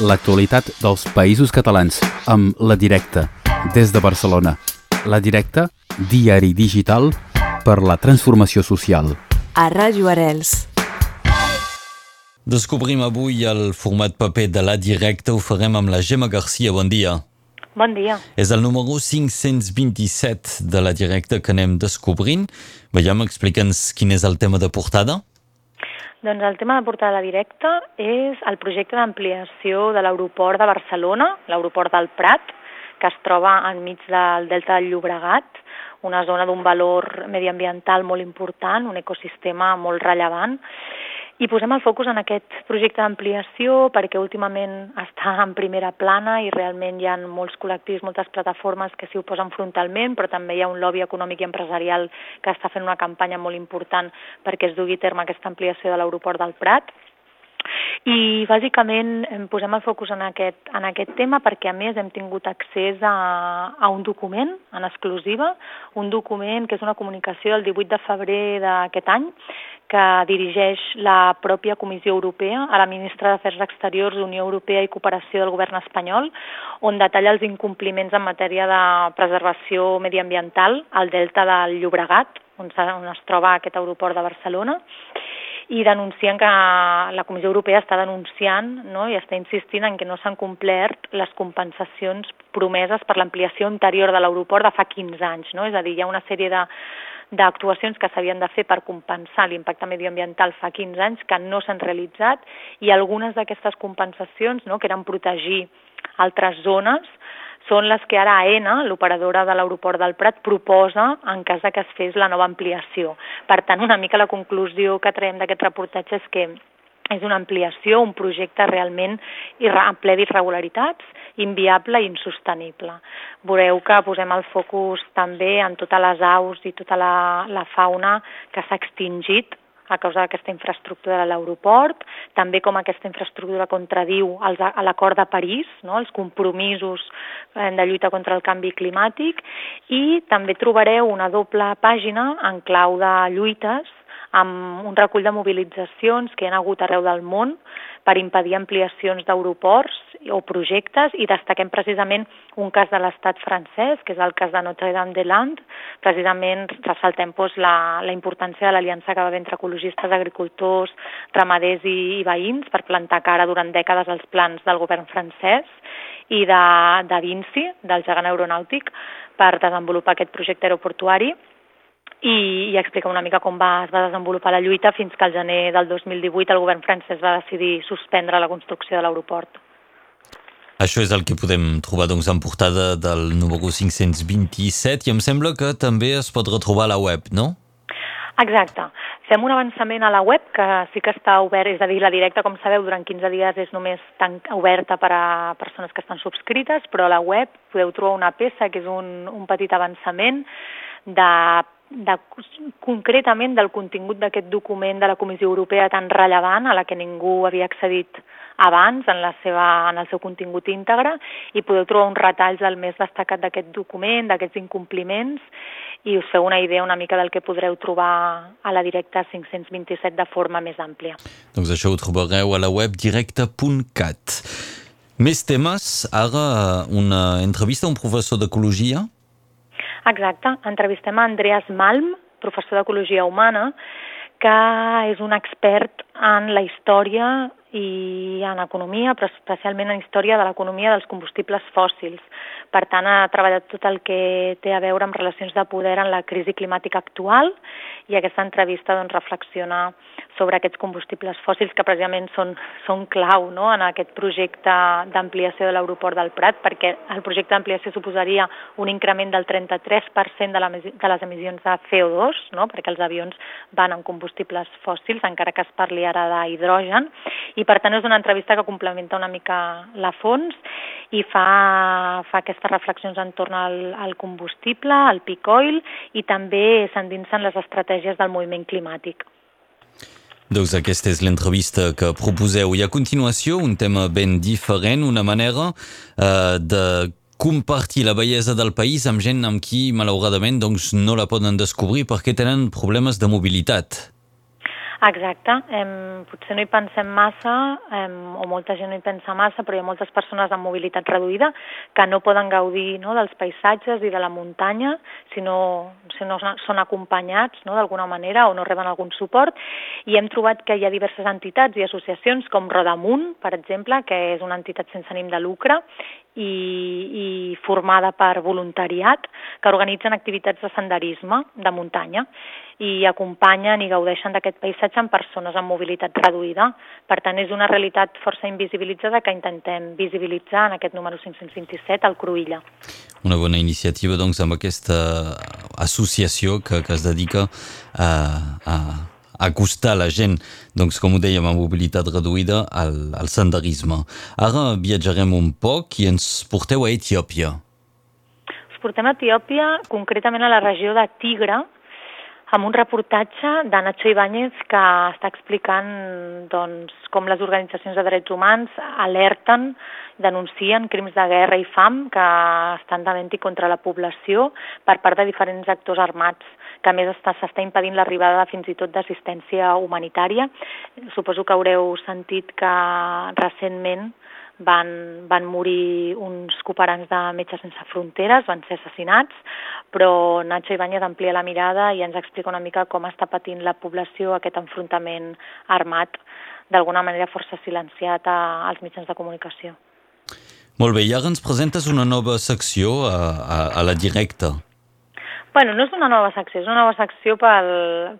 l'actualitat dels països catalans amb La Directa, des de Barcelona. La Directa, diari digital per la transformació social. A Ràdio Arels. Descobrim avui el format paper de La Directa. Ho farem amb la Gemma Garcia. Bon dia. Bon dia. És el número 527 de La Directa que anem descobrint. Veiem, explica'ns quin és el tema de portada. Doncs el tema de portada directa és el projecte d'ampliació de l'aeroport de Barcelona, l'aeroport del Prat, que es troba enmig del delta del Llobregat, una zona d'un valor mediambiental molt important, un ecosistema molt rellevant, i posem el focus en aquest projecte d'ampliació perquè últimament està en primera plana i realment hi ha molts col·lectius, moltes plataformes que s'hi oposen frontalment, però també hi ha un lobby econòmic i empresarial que està fent una campanya molt important perquè es dugui a terme aquesta ampliació de l'aeroport del Prat. I bàsicament posem el focus en aquest, en aquest tema perquè a més hem tingut accés a, a un document en exclusiva, un document que és una comunicació del 18 de febrer d'aquest any que dirigeix la pròpia Comissió Europea a la ministra d'Afers Exteriors d'Unió Europea i Cooperació del govern espanyol, on detalla els incompliments en matèria de preservació mediambiental al delta del Llobregat, on, on es troba aquest aeroport de Barcelona, i denuncien que la Comissió Europea està denunciant no, i està insistint en que no s'han complert les compensacions promeses per l'ampliació anterior de l'aeroport de fa 15 anys. No? És a dir, hi ha una sèrie de d'actuacions que s'havien de fer per compensar l'impacte medioambiental fa 15 anys que no s'han realitzat i algunes d'aquestes compensacions, no, que eren protegir altres zones, són les que ara AENA, l'operadora de l'aeroport del Prat, proposa en cas de que es fes la nova ampliació. Per tant, una mica la conclusió que traiem d'aquest reportatge és que és una ampliació, un projecte realment ple d'irregularitats, inviable i insostenible. Veureu que posem el focus també en totes les aus i tota la, la fauna que s'ha extingit a causa d'aquesta infraestructura de l'aeroport, també com aquesta infraestructura contradiu a l'acord de París, no? els compromisos eh, de lluita contra el canvi climàtic, i també trobareu una doble pàgina en clau de lluites amb un recull de mobilitzacions que hi ha hagut arreu del món per impedir ampliacions d'aeroports o projectes i destaquem precisament un cas de l'estat francès, que és el cas de Notre-Dame-de-Land. Precisament ressaltem doncs, la, la importància de l'aliança que va haver entre ecologistes, agricultors, ramaders i, i veïns per plantar cara durant dècades als plans del govern francès i de, de Vinci, del gegant aeronàutic, per desenvolupar aquest projecte aeroportuari i, i explica una mica com va, es va desenvolupar la lluita fins que al gener del 2018 el govern francès va decidir suspendre la construcció de l'aeroport. Això és el que podem trobar doncs, en portada del número 527 i em sembla que també es pot retrobar a la web, no? Exacte. Fem un avançament a la web que sí que està obert, és a dir, la directa, com sabeu, durant 15 dies és només tan oberta per a persones que estan subscrites, però a la web podeu trobar una peça que és un, un petit avançament de de, concretament del contingut d'aquest document de la Comissió Europea tan rellevant a la que ningú havia accedit abans en, la seva, en el seu contingut íntegre i podeu trobar uns retalls del més destacat d'aquest document, d'aquests incompliments i us feu una idea una mica del que podreu trobar a la directa 527 de forma més àmplia. Doncs això ho trobareu a la web directa.cat. Més temes, ara una entrevista a un professor d'ecologia Exacte, entrevistem a Andreas Malm, professor d'Ecologia Humana, que és un expert en la història i en economia, però especialment en història de l'economia dels combustibles fòssils. Per tant, ha treballat tot el que té a veure amb relacions de poder en la crisi climàtica actual i aquesta entrevista doncs, reflexiona sobre aquests combustibles fòssils que precisament són, són clau no? en aquest projecte d'ampliació de l'aeroport del Prat, perquè el projecte d'ampliació suposaria un increment del 33% de, la, de les emissions de CO2, no? perquè els avions van amb combustibles fòssils, encara que es parli ara d'hidrogen, i per tant és una entrevista que complementa una mica la fons i fa, fa aquestes reflexions entorn al, al combustible, al peak oil i també s'endinsa en les estratègies del moviment climàtic. Doncs aquesta és l'entrevista que proposeu. I a continuació, un tema ben diferent, una manera eh, de compartir la bellesa del país amb gent amb qui, malauradament, doncs, no la poden descobrir perquè tenen problemes de mobilitat. Exacte, em, potser no hi pensem massa, em, o molta gent no hi pensa massa, però hi ha moltes persones amb mobilitat reduïda que no poden gaudir no, dels paisatges i de la muntanya si no, si no són acompanyats no, d'alguna manera o no reben algun suport. I hem trobat que hi ha diverses entitats i associacions com Rodamunt, per exemple, que és una entitat sense ànim de lucre i, i formada per voluntariat, que organitzen activitats de senderisme de muntanya i acompanyen i gaudeixen d'aquest paisatge amb persones amb mobilitat reduïda. Per tant, és una realitat força invisibilitzada que intentem visibilitzar en aquest número 527 al Cruïlla. Una bona iniciativa, doncs, amb aquesta associació que, que es dedica a, a acostar la gent, doncs, com ho dèiem, amb mobilitat reduïda al, al senderisme. Ara viatjarem un poc i ens porteu a Etiòpia. Us portem a Etiòpia, concretament a la regió de Tigre, amb un reportatge de Nacho Ibáñez que està explicant doncs, com les organitzacions de drets humans alerten, denuncien crims de guerra i fam que estan de contra la població per part de diferents actors armats que a més s'està impedint l'arribada fins i tot d'assistència humanitària. Suposo que haureu sentit que recentment van, van morir uns cooperants de Metges Sense Fronteres, van ser assassinats, però Nacho Ibáñez amplia la mirada i ens explica una mica com està patint la població aquest enfrontament armat, d'alguna manera força silenciat a, als mitjans de comunicació. Molt bé, i ara ens presentes una nova secció a, a, a la directa. Bueno, no és una nova secció, és una nova secció pel,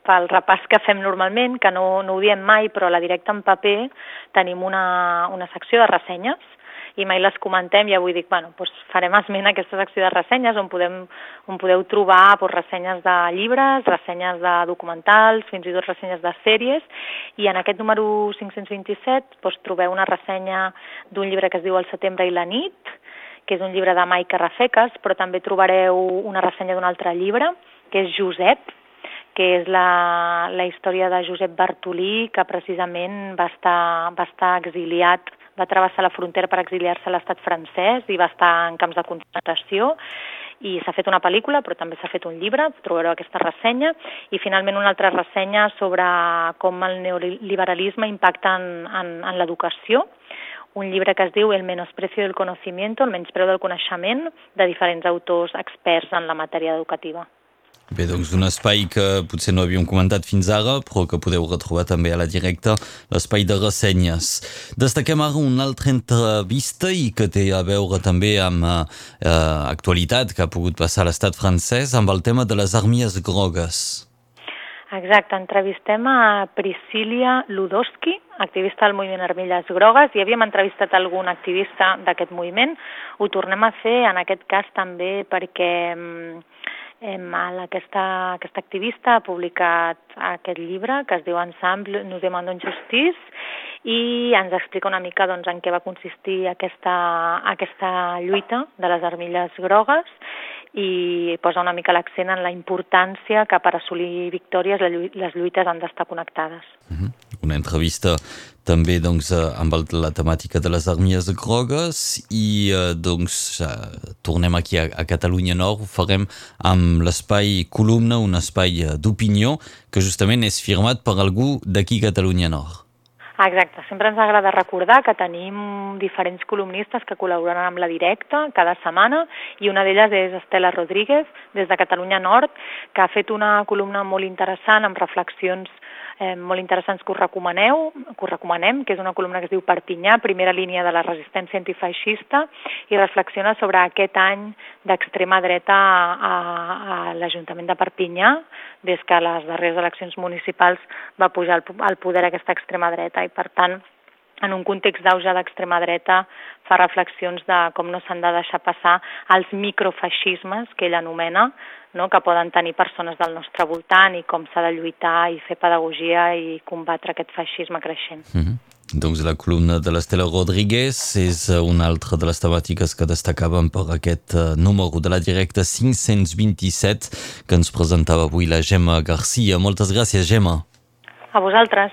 pel repàs que fem normalment, que no, no ho diem mai, però a la directa en paper tenim una, una secció de ressenyes i mai les comentem i avui dic, bueno, doncs farem esment a aquesta secció de ressenyes on, podem, on podeu trobar doncs, ressenyes de llibres, ressenyes de documentals, fins i tot ressenyes de sèries i en aquest número 527 doncs, trobeu una ressenya d'un llibre que es diu El setembre i la nit, que és un llibre de Maica Rafeques, però també trobareu una ressenya d'un altre llibre, que és Josep, que és la, la història de Josep Bartolí, que precisament va estar, va estar exiliat, va travessar la frontera per exiliar-se a l'estat francès i va estar en camps de concentració. I s'ha fet una pel·lícula, però també s'ha fet un llibre, trobareu aquesta ressenya, i finalment una altra ressenya sobre com el neoliberalisme impacta en, en, en l'educació, un llibre que es diu El menosprecio del conocimiento, el menyspreu del coneixement, de diferents autors experts en la matèria educativa. Bé, doncs un espai que potser no havíem comentat fins ara, però que podeu retrobar també a la directa, l'espai de ressenyes. Destaquem ara una altra entrevista i que té a veure també amb eh, actualitat que ha pogut passar a l'estat francès amb el tema de les armies grogues. Exacte, entrevistem a Priscília Ludowski, activista del moviment Armilles Grogues, i havíem entrevistat algun activista d'aquest moviment. Ho tornem a fer en aquest cas també perquè eh, aquesta, aquesta activista ha publicat aquest llibre que es diu Ensemble nous demandons justice i ens explica una mica doncs, en què va consistir aquesta, aquesta lluita de les armilles grogues i posa una mica l'accent en la importància que per assolir victòries les lluites han d'estar connectades. Mhm. Una entrevista també doncs, eh, amb la temàtica de les armies grogues i eh, doncs, eh, tornem aquí a, a Catalunya Nord, ho farem amb l'espai Columna, un espai d'opinió que justament és firmat per algú d'aquí Catalunya Nord. Exacte, sempre ens agrada recordar que tenim diferents columnistes que col·laboren amb la directa cada setmana i una d'elles és Estela Rodríguez des de Catalunya Nord que ha fet una columna molt interessant amb reflexions eh, molt interessants que us recomaneu, que us recomanem, que és una columna que es diu Perpinyà, primera línia de la resistència antifeixista, i reflexiona sobre aquest any d'extrema dreta a, a, a l'Ajuntament de Perpinyà, des que les darreres eleccions municipals va pujar al poder aquesta extrema dreta, i per tant en un context d'auge d'extrema dreta, fa reflexions de com no s'han de deixar passar els microfeixismes, que ell anomena, no? que poden tenir persones del nostre voltant i com s'ha de lluitar i fer pedagogia i combatre aquest feixisme creixent. Mm -hmm. Doncs la columna de l'Estela Rodríguez és eh, una altra de les temàtiques que destacàvem per aquest uh, número de la directa 527 que ens presentava avui la Gemma Garcia. Moltes gràcies, Gemma. A vosaltres.